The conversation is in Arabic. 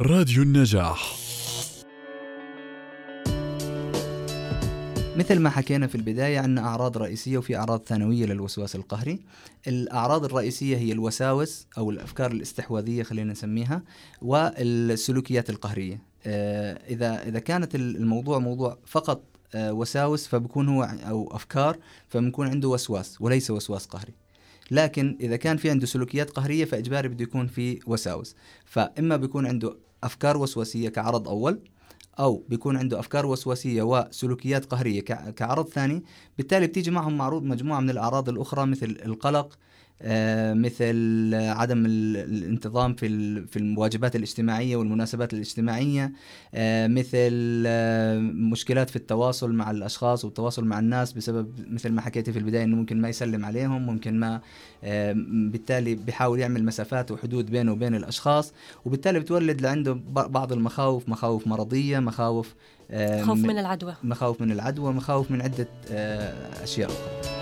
راديو النجاح. مثل ما حكينا في البداية عندنا أعراض رئيسية وفي أعراض ثانوية للوسواس القهري الأعراض الرئيسية هي الوساوس أو الأفكار الاستحواذية خلينا نسميها والسلوكيات القهرية. آه، إذا إذا كانت الموضوع موضوع فقط آه، وساوس فبكون هو أو أفكار فبنكون عنده وسواس وليس وسواس قهري. لكن إذا كان في عنده سلوكيات قهرية فإجباري بده يكون في وساوس. فإما بيكون عنده أفكار وسواسية كعرض أول أو بيكون عنده أفكار وسواسية وسلوكيات قهرية كعرض ثاني بالتالي بتيجي معهم معروض مجموعة من الأعراض الأخرى مثل القلق مثل عدم الانتظام في في الواجبات الاجتماعية والمناسبات الاجتماعية آه، مثل آه، مشكلات في التواصل مع الأشخاص والتواصل مع الناس بسبب مثل ما حكيتي في البداية إنه ممكن ما يسلم عليهم ممكن ما بالتالي بيحاول يعمل مسافات وحدود بينه وبين الأشخاص وبالتالي بتولد لعنده بعض المخاوف مخاوف مرضية مخاوف خوف من العدوى مخاوف من العدوى مخاوف من عدة أشياء أخرى.